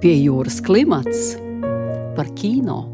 Pie jūras klimats par kino.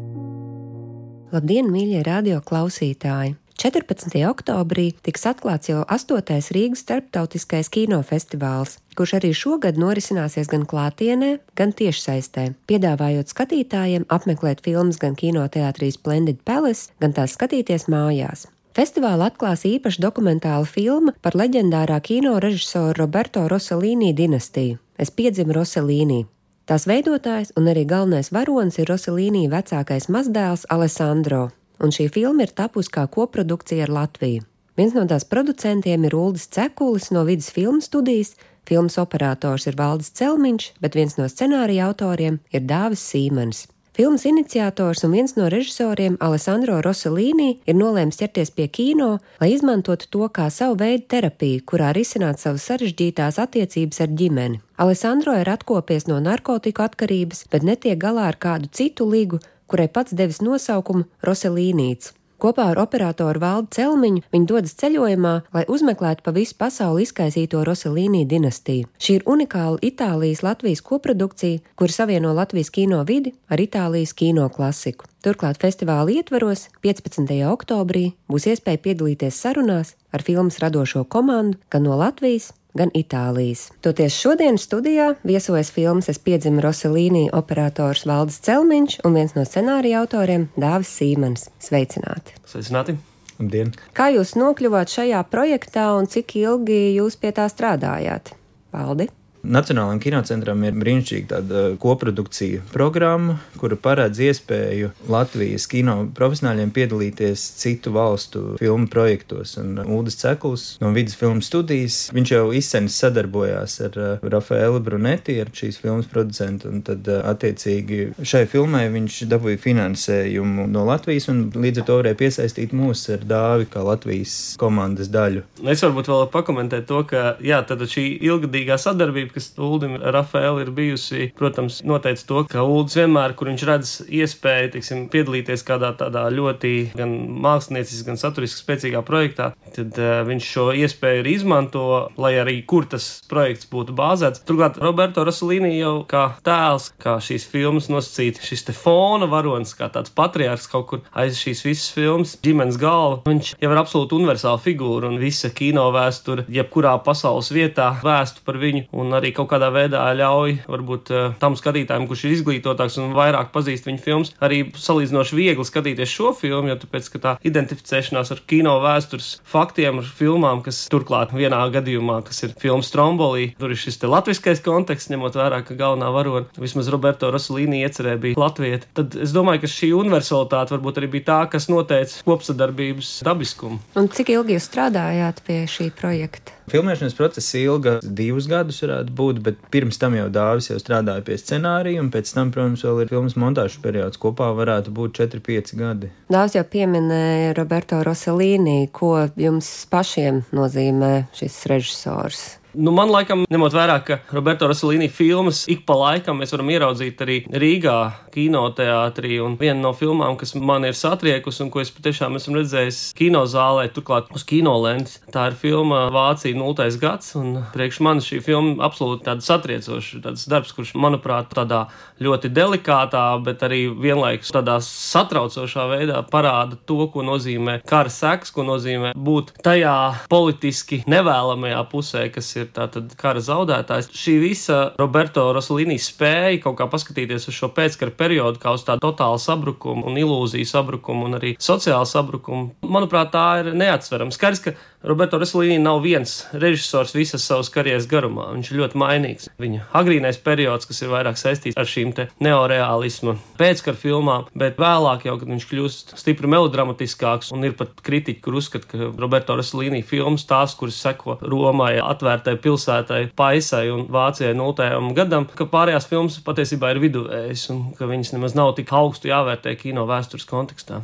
Labdien, mīļie radio klausītāji! 14. oktobrī tiks atklāts jau 8. Rīgas starptautiskais kinofestivāls, kurš arī šogad norisināsies gan klātienē, gan tiešsaistē, piedāvājot skatītājiem apmeklēt filmas gan kinoteātrī Splendid Palace, gan tās skatīties mājās. Festivālu atklās īpaša dokumentāla filma par leģendārā kino režisoru Roberto Rossellini dinastiju. Es piedzimu Rossellini, Tās veidotājs un arī galvenais varonis ir Rosalīnī vecākais mazdēls Alessandro, un šī filma ir tapusi kā koprodukcija ar Latviju. Viens no tās producentiem ir Uldis Cekulis no vidas filmu studijas, filmas operators ir Valdis Celmiņš, bet viens no scenārija autoriem ir Dāvis Sīmens. Filmas iniciators un viens no režisoriem, Alessandro Rosalīni, ir nolēmis ķerties pie kino, lai izmantotu to kā savu veidu terapiju, kurā risināt savas sarežģītās attiecības ar ģimeni. Alessandro ir atkopies no narkotiku atkarības, bet netiek galā ar kādu citu ligu, kurai pats devis nosaukumu Rosalīnīts. Kopā ar operatoru Valdu Celmiņu viņi dodas ceļojumā, lai uzmeklētu pa visu pasauli izkaisīto Rosalīnī dinastiju. Šī ir unikāla Itālijas-Latvijas koprodukcija, kur savieno Latvijas kino vidi ar Itālijas kino klasiku. Turklāt festivāla ietvaros 15. oktobrī būs iespēja piedalīties sarunās ar filmas radošo komandu gan no Latvijas, gan Itālijas. Toties šodienas studijā viesojas filmas Es piedzimu Rosalīnī operators Valdis Celmiņš un viens no scenārija autoriem Dāvis Sīmans. Sveicināti! Sveicināti! Labdien. Kā jūs nokļuvāt šajā projektā un cik ilgi jūs pie tā strādājāt? Paldi! Nacionālajiem kinocentram ir brīnišķīga tāda koprodukcija programma, kura paredz iespēju Latvijas kino profesionāļiem piedalīties citu valstu filmu projektos. Un Ulris Cekls no vidas filmu studijas, viņš jau izsenis sadarbojās ar uh, Rafaelu Brunetti, ar šīs filmas producentu, un tad attiecīgi šai filmai viņš dabūja finansējumu no Latvijas, un līdz ar to varēja piesaistīt mūs ar dāvi kā Latvijas komandas daļu. Es varbūt vēl pakomentēju to, ka jā, šī ilgadīgā sadarbība, kas Uldim Rafaela ir bijusi, protams, noteica to, ka Uldis vienmēr, kur viņš redz iespēju, teiksim, piedalīties kādā tādā ļoti gan mākslinieciski, gan saturiski spēcīgā projektā, tad uh, viņš šo iespēju arī izmanto, lai arī kur tas projekts būtu bāzēts. Turklāt Roberto Rosalīni jau kā tēls, kā šīs filmas nosacīt, šis te fona varonis, kā tāds patriārks kaut kur aiz šīs visas filmas, ģimenes galva, viņš jau ir absolūti universāla figūra un visa kino vēsture, jebkurā pasaules vietā vēstu par viņu un arī kaut kādā veidā ļauj varbūt eh, tam skatītājam, kurš ir izglītotāks un vairāk pazīst viņa filmas, arī salīdzinoši viegli skatīties šo filmu, jo tāpēc, ka tā identificēšanās ar kino vēstures faktiem, ar filmām, kas turklāt vienā gadījumā, kas ir filmas Trombolī, tur ir šis latviskais konteksts, ņemot vērā, ka galvenā varona vismaz Roberto Rosalīni iecerēja bija latvieta. Tad es domāju, ka šī universalitāte varbūt arī bija tā, kas noteica kopsadarbības dabiskumu. Un cik ilgi jūs strādājāt pie šī projekta? Filmēšanas process ilga divus gadus, varētu būt, bet pirms tam jau Dāvis jau strādāja pie scenārija, un pēc tam, protams, vēl ir filmas montāžas periods. Kopā varētu būt 4-5 gadi. Dāvis jau pieminēja Roberto Rosalīni, ko jums pašiem nozīmē šis režisors. Nu, man laikam, ņemot vērā, ka Roberto Rosalīni filmas ik pa laikam mēs varam ieraudzīt arī Rīgā, kinoteātrī. Un viena no filmām, kas man ir satriekusi un ko es patiešām esmu redzējis kinozālē, turklāt uz kinolentes, tā ir filma Vācija 0. gads. Un priekš manis šī filma absolūti tāda satriecoša, tāds darbs, kurš, manuprāt, tādā ļoti delikātā, bet arī vienlaikus tādā satraucošā veidā parāda to, ko nozīmē kara seks, ko nozīmē būt tajā politiski nevēlamajā pusē, kas ir tātad kara zaudētājs. Šī visa Roberto Rosalīni spēja kaut kā paskatīties uz šo pēckara periodu kā uz tādu totālu sabrukumu un ilūziju sabrukumu un arī sociālu sabrukumu, manuprāt, tā ir neatsverama. Skaidrs, ka Roberto Rosalīni nav viens režisors visas savas karjeras garumā. Viņš ir ļoti mainīgs. Viņa agrīnais periods, kas ir vairāk saistīts ar šīm neoreālismu pēckara filmām, bet vēlāk jau, kad viņš kļūst stipri melodramatiskāks un ir pat kritiķi, kur uzskata, ka Roberto Rosalīni filmas tās, kuras seko Romai, atvērtai pilsētai, Paisai un Vācijai 0. gadam, ka pārējās filmas patiesībā ir viduvējas un ka viņas nemaz nav tik augstu jāvērtē kino vēstures kontekstā.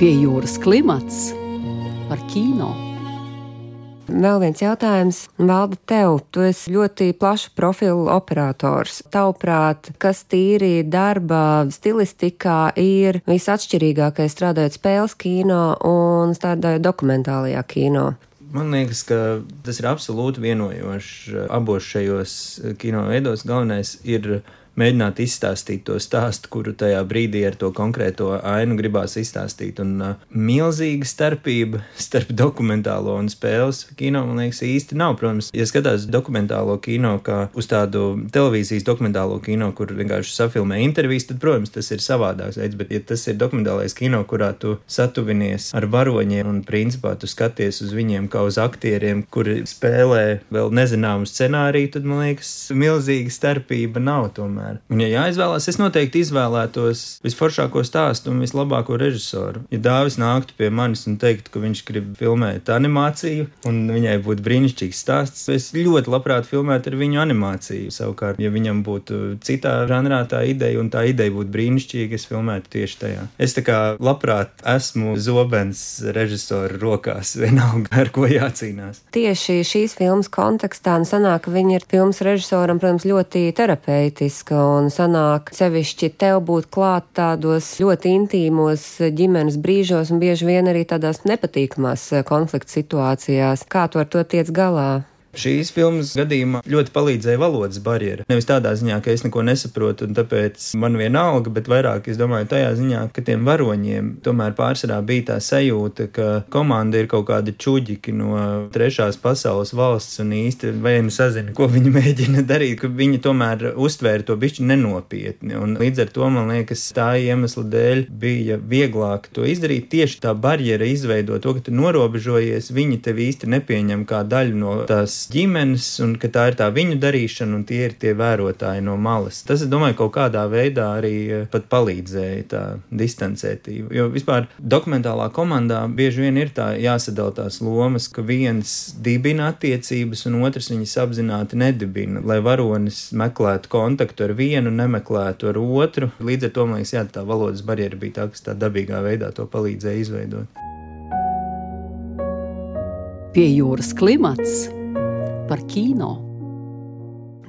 Pie jūras klimats par kino. Vēl viens jautājums, Valda, tev. Tu esi ļoti plašu profilu operators. Tavuprāt, kas tīri darba stilistikā ir visatšķirīgākais strādājot spēles kino un strādājot dokumentālajā kino? Man liekas, ka tas ir absolūti vienojošs abos šajos kino veidos. Galvenais ir mēģināt izstāstīt to stāstu, kuru tajā brīdī ar to konkrēto ainu gribās izstāstīt. Un uh, milzīga starpība starp dokumentālo un spēles kino, man liekas, īsti nav. Protams, ja skatās dokumentālo kino kā uz tādu televīzijas dokumentālo kino, kur vienkārši safilmē intervijas, tad, protams, tas ir savādāks veids. Bet, ja tas ir dokumentālais kino, kurā tu satuvinies ar varoņiem un principā tu skaties uz viņiem kā uz aktieriem, kuri spēlē vēl nezināmu scenāriju, tad, man liekas, milzīga starpība nav tomēr tomēr. Un, ja jāizvēlās, es noteikti izvēlētos visforšāko stāstu un vislabāko režisoru. Ja Dāvis nāktu pie manis un teiktu, ka viņš grib filmēt animāciju, un viņai būtu brīnišķīgs stāsts, es ļoti labprāt filmētu ar viņu animāciju. Savukārt, ja viņam būtu citā žanrā tā ideja, un tā ideja būtu brīnišķīga, es filmētu tieši tajā. Es tā kā labprāt esmu zobens režisora rokās, vienalga ar ko jācīnās. Tieši šīs filmas kontekstā sanāk, ka viņa ir filmas režisoram, protams, ļoti terapeitiska un sanāk sevišķi tev būt klāt tādos ļoti intīmos ģimenes brīžos un bieži vien arī tādās nepatīkamās konflikta situācijās. Kā tu ar to tiec galā? Šīs filmas gadījumā ļoti palīdzēja valodas barjera. Nevis tādā ziņā, ka es neko nesaprotu, un tāpēc man vienalga, bet vairāk es domāju tajā ziņā, ka tiem varoņiem tomēr pārsvarā bija tā sajūta, ka komanda ir kaut kādi čuģiki no trešās pasaules valsts un īsti vai nu sazina, ko viņi mēģina darīt, ka viņi tomēr uztvēra to bišķi nenopietni. Un līdz ar to man liekas, tā iemesla dēļ bija vieglāk to izdarīt. Tieši tā barjera izveido to, ka tu norobežojies, viņi tev īsti nepieņem kā daļu no tās ģimenes, un ka tā ir tā viņu darīšana, un tie ir tie vērotāji no malas. Tas, es domāju, kaut kādā veidā arī eh, pat palīdzēja tā distancētība. Jo vispār dokumentālā komandā bieži vien ir tā jāsadala tās lomas, ka viens dibina attiecības, un otrs viņas apzināti nedibina, lai varonis meklētu kontaktu ar vienu, nemeklētu ar otru. Līdz ar to, man liekas, jā, tā valodas barjera bija tā, kas tā dabīgā veidā to palīdzēja izveidot. Pie jūras klimats par kino.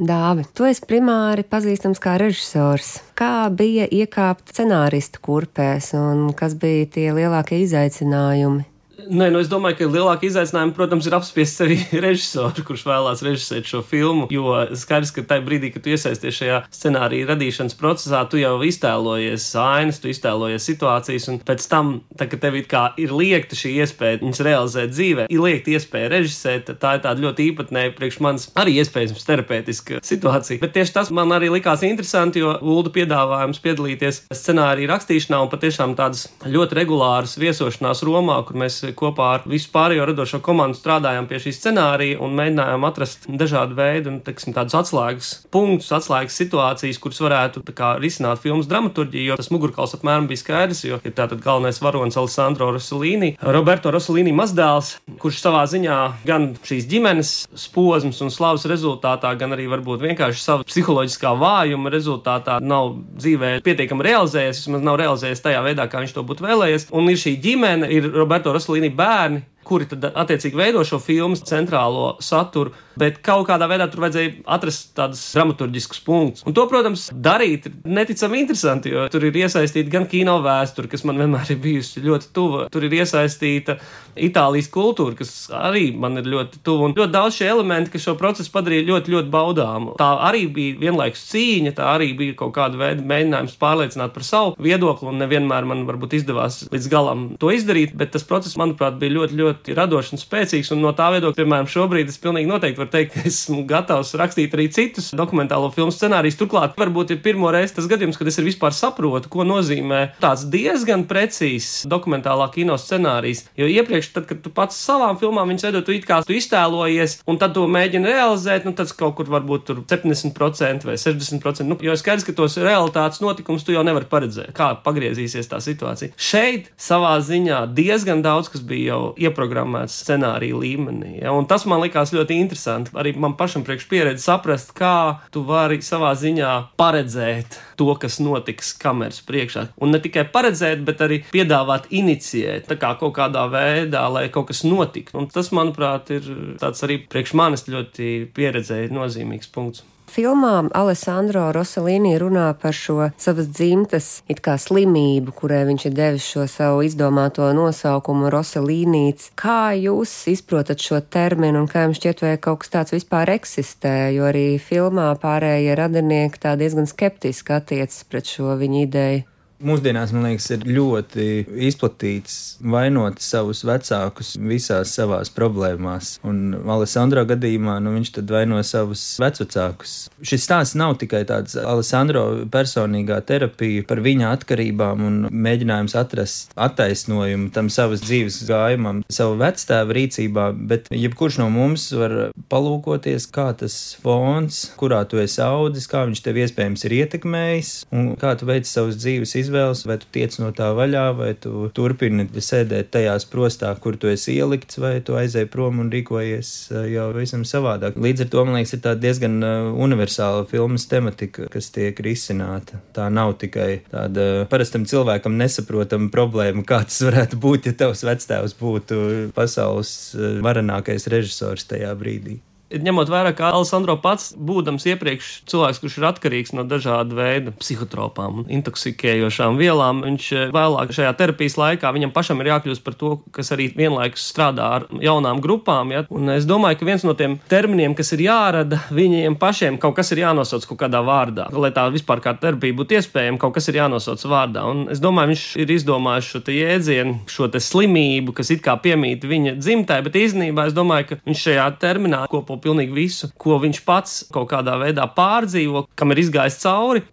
Dāvi, tu esi primāri pazīstams kā režisors. Kā bija iekāpt scenārista kurpēs un kas bija tie lielākie izaicinājumi? Nē, nu es domāju, ka lielāka izaicinājuma, protams, ir apspiest arī režisoru, kurš vēlās režisēt šo filmu. Jo skaidrs, ka tajā brīdī, kad tu iesaisties šajā scenārija radīšanas procesā, tu jau iztēlojies ainas, tu iztēlojies situācijas, un pēc tam, tā, kad tev ir liekta šī iespēja viņas realizēt dzīvē, ir liekta iespēja režisēt, tā ir tāda ļoti īpatnēja priekš manis arī iespējams terapeitiska situācija. Bet tieši tas man arī likās interesanti, jo Ulda piedāvājums piedalīties scenārija rakstīšanā un patiešām tādas ļoti regulāras viesošanās Romā, kur mēs kopā ar visu pārējo radošo komandu strādājām pie šī scenārija un mēģinājām atrast dažādu veidu, nu, teiksim, tādus atslēgas punktus, atslēgas situācijas, kuras varētu kā, risināt filmas dramaturģiju, jo tas mugurkauls apmēram bija skaidrs, jo ir tātad galvenais varonis Alessandro Rosalīni, Roberto Rosalīni mazdēls, kurš savā ziņā gan šīs ģimenes posms un slavas rezultātā, gan arī varbūt vienkārši sava psiholoģiskā vājuma rezultātā nav dzīvē pietiekami realizējies, vismaz nav realizējies tajā veidā, kā viņš to būtu vēlējies. Un ir šī ģimene, ir Roberto Rosalīni bērni, kuri tad attiecīgi veido šo filmu centrālo saturu bet kaut kādā veidā tur vajadzēja atrast tādus dramaturgiskus punktus. Un to, protams, darīt neticami interesanti, jo tur ir iesaistīta gan kino vēsture, kas man vienmēr ir bijusi ļoti tuva. Tur ir iesaistīta Itālijas kultūra, kas arī man ir ļoti tuva. Un ļoti daudz šie elementi, kas šo procesu padarīja ļoti, ļoti baudāmu. Tā arī bija vienlaikus cīņa, tā arī bija kaut kāda veida mēģinājums pārliecināt par savu viedokli, un nevienmēr man varbūt izdevās līdz galam to izdarīt, bet tas process, manuprāt, bija ļoti, ļoti radošs un spēcīgs. Un no tā viedokļa, piemēram, šobrīd es pilnīgi noteikti varu teikt, ka esmu gatavs rakstīt arī citus dokumentālo filmu scenārijus. Turklāt, varbūt ir pirmo reizi tas gadījums, kad es vispār saprotu, ko nozīmē tāds diezgan precīzs dokumentālā kino scenārijs. Jo iepriekš, tad, kad tu pats savām filmām viņus veidot, tu it kā tu iztēlojies, un tad to mēģini realizēt, nu tas kaut kur varbūt tur 70% vai 60%. Nu, jo skaidrs, ka tos realitātes notikumus tu jau nevari paredzēt, kā pagriezīsies tā situācija. Šeit savā ziņā diezgan daudz kas bija jau ieprogrammēts scenārija līmenī. Ja? Un tas man likās ļoti interesanti arī man pašam priekš pieredzi saprast, kā tu vari savā ziņā paredzēt to, kas notiks kameras priekšā. Un ne tikai paredzēt, bet arī piedāvāt, inicijēt kā kaut kādā veidā, lai kaut kas notiktu. Un tas, manuprāt, ir tāds arī priekš manis ļoti pieredzēji nozīmīgs punkts. Filmā Alessandro Rosalīni runā par šo savas dzimtas it kā slimību, kurai viņš ir devis šo savu izdomāto nosaukumu Rosalīnīts. Kā jūs izprotat šo terminu un kā jums šķiet, vai kaut kas tāds vispār eksistē, jo arī filmā pārējie radinieki tā diezgan skeptiski attiecas pret šo viņa ideju? Mūsdienās, man liekas, ir ļoti izplatīts vainot savus vecākus visās savās problēmās. Un Alessandro gadījumā nu, viņš vaino savus vecākus. Šis stāsts nav tikai tāds Alessandro personīgā terapija par viņa atkarībām un mēģinājums atrast attaisnojumu tam savas dzīves gājumam, savu vectēvu rīcībā, bet jebkurš no mums var palūkoties, kā tas fons, kurā tu esi audzis, kā viņš tev iespējams ir ietekmējis un kā tu veici savus dzīves izvēles izvēles, vai tu tiec no tā vaļā, vai tu turpini sēdēt tajā sprostā, kur tu esi ielikts, vai tu aizēji prom un rīkojies eh, jau visam savādāk. Līdz ar to, man liekas, ir tā diezgan eh, universāla filmas tematika, kas tiek risināta. Tā nav tikai tāda parastam cilvēkam nesaprotama problēma, kā tas varētu būt, ja tavs vectēvs būtu pasaules eh, varenākais režisors tajā brīdī ņemot vērā, ka Alessandro pats, būdams iepriekš cilvēks, kurš ir atkarīgs no dažāda veida psihotropām intoksikējošām vielām, viņš eh, vēlāk šajā terapijas laikā viņam pašam ir jākļūst par to, kas arī vienlaikus strādā ar jaunām grupām. Ja? Un es domāju, ka viens no tiem terminiem, kas ir jārada, viņiem pašiem kaut kas ir jānosauc kaut kādā vārdā. Lai tā vispār kā terapija būtu iespējama, kaut kas ir jānosauc vārdā. Un es domāju, viņš ir izdomājis šo jēdzienu, šo slimību, kas it kā piemīt viņa dzimtai, bet īstenībā es domāju, ka viņš šajā terminā kopo pilnīgi visu, ko viņš pats kaut kādā veidā pārdzīvo, kam ir izgājis cauri.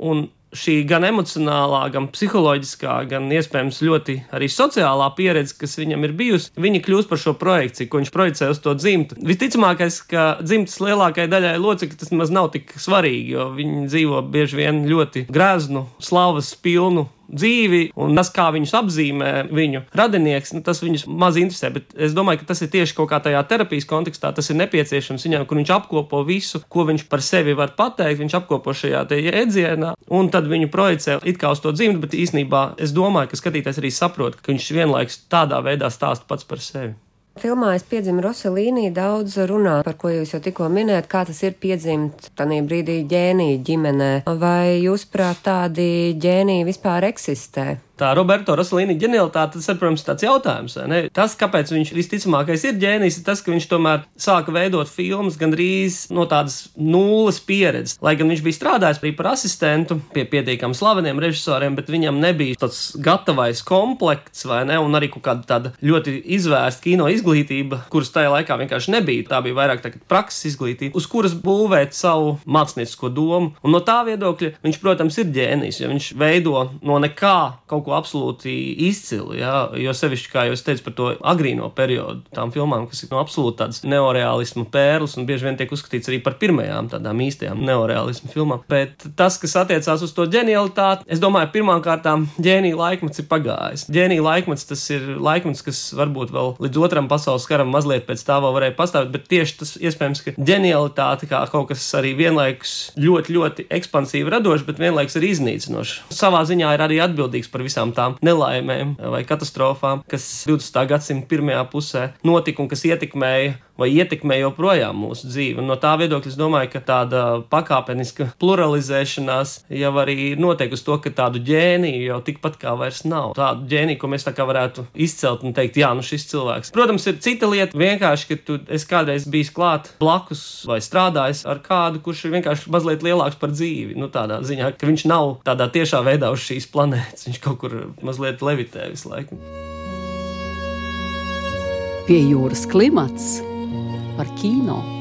Šī gan emocionālā, gan psiholoģiskā, gan iespējams ļoti arī sociālā pieredze, kas viņam ir bijusi, viņa kļūst par šo projekciju, ko viņš projicē uz to dzimtu. Visticamākais, ka dzimtas lielākajai daļai locekļu tas maz nav tik svarīgi, jo viņi dzīvo bieži vien ļoti greznu, slavas pilnu dzīvi, un tas, kā viņus apzīmē viņu radinieks, nu, tas viņus maz interesē. Bet es domāju, ka tas ir tieši kaut kā tajā terapijas kontekstā, tas ir nepieciešams viņam, kur viņš apkopo visu, ko viņš par sevi var pateikt. Viņš apkopo šajā jēdzienā, un tad viņu projicē it kā uz to dzimtu, bet īsnībā es domāju, ka skatītājs arī saprot, ka viņš vienlaikus tādā veidā stāsta pats par sevi. Filmā es piedzimu Rosalīnī daudz runā, par ko jūs jau tikko minējāt, kā tas ir piedzimt tādā brīdī ģēnija ģimenē. Vai jūs prāt tādi ģēniji vispār eksistē? Tā Roberto Rosalīna ģenialitāte, tas ir, protams, tāds jautājums. Tas, kāpēc viņš visticamākais ir ģēnijs, ir tas, ka viņš tomēr sāka veidot filmas gandrīz no tādas nulles pieredzes. Lai gan viņš bija strādājis arī par asistentu pie pietiekami slaveniem režisoriem, bet viņam nebija tāds gatavais komplekts, vai ne, un arī kaut kāda tāda ļoti izvērsta kino izglītība, kuras tajā laikā vienkārši nebija. Tā bija vairāk tā, prakses izglītība, uz kuras būvēt savu māksliniecisko domu. Un no tā viedokļa viņš, protams, ir ģēnijs, jo viņš veido no nekā kaut ko ko absolūti izcili. Jā, jo sevišķi, kā jau es teicu par to agrīno periodu, tām filmām, kas ir no absolūti tādas neoreālismu pērles un bieži vien tiek uzskatīts arī par pirmajām tādām īstajām neoreālismu filmām. Bet tas, kas attiecās uz to ģenialitāti, es domāju, pirmām kārtām ģēnija laikmets ir pagājis. Ģēnija laikmets tas ir laikmets, kas varbūt vēl līdz otram pasaules karam mazliet pēc tā vēl varēja pastāvēt, bet tieši tas iespējams, ka ģenialitāte kā kaut kas arī vienlaikus ļoti, ļoti ekspansīvi radošs, bet vienlaikus arī iznīcinošs. Savā ziņā ir arī atbildīgs par visām visām tām nelaimēm vai katastrofām, kas 20. gadsimta pirmajā pusē notika un kas ietekmēja vai ietekmē joprojām mūsu dzīvi. Un no tā viedokļa es domāju, ka tāda pakāpeniska pluralizēšanās jau arī notiek uz to, ka tādu ģēniju jau tikpat kā vairs nav. Tādu ģēniju, ko mēs tā kā varētu izcelt un teikt, jā, nu šis cilvēks. Protams, ir cita lieta vienkārši, ka tu esi kādreiz bijis klāt blakus vai strādājis ar kādu, kurš ir vienkārši mazliet lielāks par dzīvi. Nu, tādā ziņā, ka viņš nav tādā tiešā veidā uz šīs planētas, viņš kaut kur mazliet levitē visu laiku. Pie jūras klimats par kino.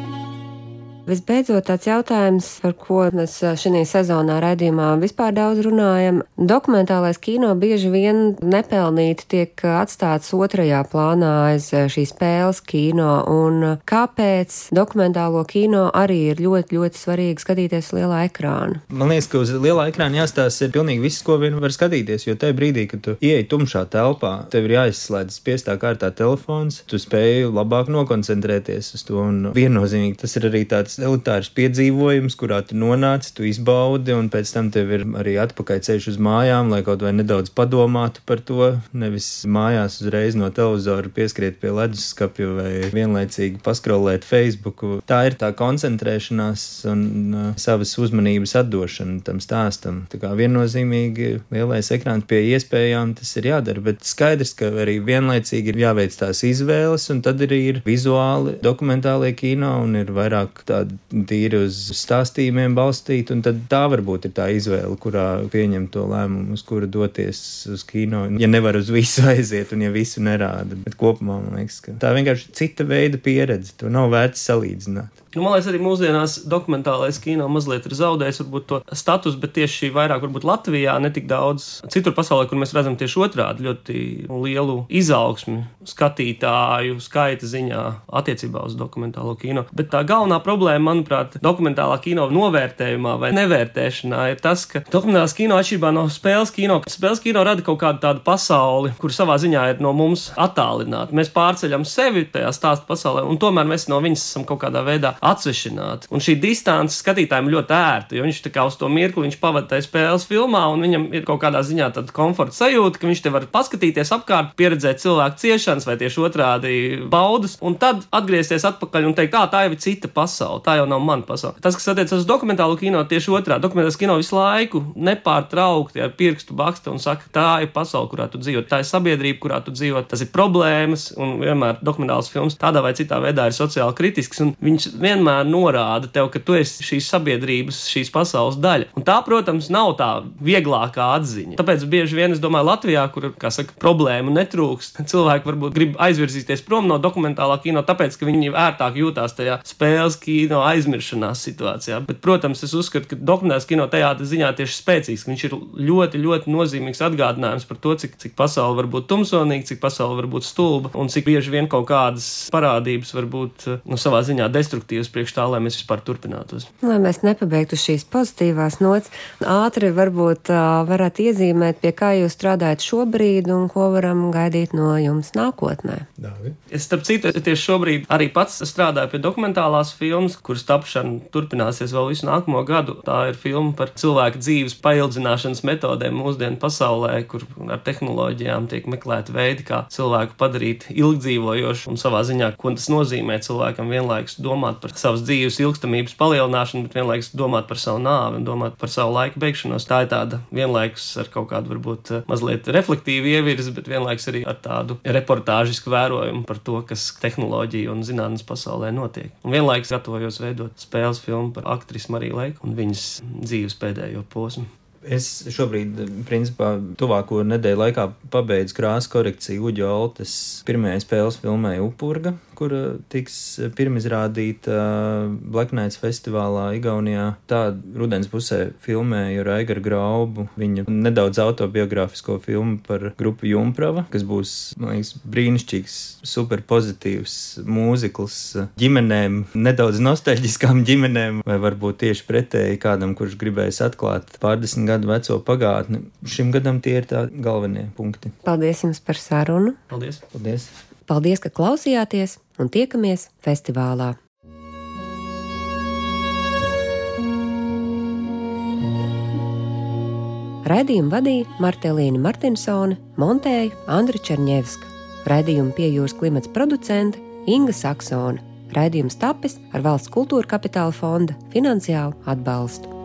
Visbeidzot, tāds jautājums, par ko mēs šajā sezonā raidījumā vispār daudz runājam. Dokumentālais kino bieži vien nepelnīti tiek atstāts otrajā plānā aiz šī spēles kino, un kāpēc dokumentālo kino arī ir ļoti, ļoti svarīgi skatīties lielā ekrāna? Man liekas, ka uz lielā ekrāna jāstāsta pilnīgi viss, ko vien var skatīties, jo tajā brīdī, kad tu ieej tumšā telpā, tev ir jāizslēdz spiestā kārtā telefons, tu spēj labāk nokoncentrēties uz to, un viennozīmīgi tas ir arī tāds elitārs piedzīvojums, kurā tu nonāc, tu izbaudi, un pēc tam tev ir arī atpakaļ ceļš uz mājām, lai kaut vai nedaudz padomātu par to. Nevis mājās uzreiz no televizora pieskriet pie leduskapja vai vienlaicīgi paskrolēt Facebook. Tā ir tā koncentrēšanās un uh, savas uzmanības atdošana tam stāstam. Tā kā viennozīmīgi lielais ekrāns pie iespējām tas ir jādara, bet skaidrs, ka arī vienlaicīgi ir jāveic tās izvēles, un tad arī ir vizuāli dokumentālie kino un ir vairāk tādi tīri uz stāstījumiem balstīti, un tad tā varbūt ir tā izvēle, kurā pieņem to lēmumu, uz kuru doties uz kino. Ja nevar uz visu aiziet, un ja visu nerāda, bet kopumā man liekas, ka tā vienkārši cita veida pieredze, to nav vērts salīdzināt. Nu, man liekas, arī mūsdienās dokumentālais kino mazliet ir zaudējis to status, bet tieši vairāk varbūt Latvijā, ne tik daudz citur pasaulē, kur mēs redzam tieši otrādi ļoti lielu izaugsmi skatītāju skaita ziņā attiecībā uz dokumentālo kino. Bet tā galvenā problēma, manuprāt, dokumentālā kino novērtējumā vai nevērtēšanā ir tas, ka dokumentālās kino atšķirībā no spēles kino, spēles kino rada kaut kādu tādu pasauli, kur savā ziņā ir no mums attālināta. Mēs pārceļam sevi tajā stāstu pasaulē, un tomēr mēs no viņas esam kaut kādā veidā atsvešināti. Un šī distance skatītājiem ļoti ērta, jo viņš tā kā uz to mirkli pavadīja spēles filmā, un viņam ir kaut kādā ziņā tāda komforta sajūta, ka viņš te var paskatīties apkārt, pieredzēt cilvēku ciešanas vai tieši otrādi baudas, un tad atgriezties atpakaļ un teikt, tā, tā jau ir cita pasaule, tā jau nav mana pasaule. Tas, kas attiecas uz dokumentālo kino, tieši otrādi. Dokumentālais kino visu laiku nepārtraukti ar pirkstu baksta un saka, tā ir pasaule, kurā tu dzīvo, tā ir sabiedrība, kurā tu dzīvo, tas ir problēmas, un vienmēr dokumentāls films tādā vai citā veidā ir sociāli kritisks, un viņš vienmēr norāda tev, ka tu esi šīs sabiedrības, šīs pasaules daļa. Un tā, protams, nav tā vieglākā atziņa. Tāpēc bieži vien es domāju, Latvijā, kur, saka, problēmu netrūkst, cilvēki varbūt grib aizvirzīties prom no dokumentālā kino, tāpēc, ka viņi ērtāk jūtās tajā spēles kino aizmiršanās situācijā. Bet, protams, es uzskatu, ka dokumentālās kino teātris ziņā tieši spēcīgs, viņš ir ļoti, ļoti nozīmīgs atgādinājums par to, cik, cik pasaule var būt tumsonīga, cik pasaule var būt stulba un cik bieži vien kaut kādas parādības var būt nu, savā ziņā destruktīvas priekš tā, lai mēs vispār turpinātos. Lai mēs nepabeigtu šīs pozitīvās nots, ātri varbūt uh, varat iezīmēt, pie kā jūs strādājat šobrīd un ko varam gaidīt no jums nākotnē. Dāvi. Es, starp citu, tieši šobrīd arī pats strādāju pie dokumentālās filmas, kuras tapšana turpināsies vēl visu nākamo gadu. Tā ir filma par cilvēku dzīves paildzināšanas metodēm mūsdienu pasaulē, kur ar tehnoloģijām tiek meklēti veidi, kā cilvēku padarīt ilgdzīvojošu un savā ziņā, ko tas nozīmē cilvēkam vienlaikus domāt par savas dzīves ilgstamības palielināšanu, bet vienlaikus domāt par savu nāvi un domāt par savu laiku beigšanos. Tā ir tāda vienlaikus ar kaut kādu varbūt mazliet reflektīvu ievirzi, bet vienlaikus arī ar tādu reportāžisku vērojumu par to, kas tehnoloģija un zinātnes pasaulē notiek. Un vienlaikus gatavojos veidot spēles filmu par aktrisu Mariju Leiku un viņas dzīves pēdējo posmu. Es šobrīd, principā, tuvāko nedēļu laikā pabeidzu krāsu korekciju Uģa Altes pirmajai spēles filmai Upurga, kura tiks pirmizrādīta Black Nights festivālā Igaunijā. Tā rudens pusē filmēju Raigaru Graubu, viņa nedaudz autobiogrāfisko filmu par grupu Jumprava, kas būs, man liekas, brīnišķīgs, super pozitīvs mūzikls ģimenēm, nedaudz nostalģiskām ģimenēm, vai varbūt tieši pretēji kādam, kurš gribēs atklāt pārdesmit gadu veco pagātni. Šim gadam tie ir tā galvenie punkti. Paldies jums par sarunu. Paldies! Paldies! Paldies, ka klausījāties un tiekamies festivālā. Raidījumu vadīja Martelīna Martinsone, montēja Andra Černievska. Raidījumu pie jūras klimats producente Inga Saksone. Raidījums tapis ar valsts kultūra kapitāla fonda finansiālu atbalstu.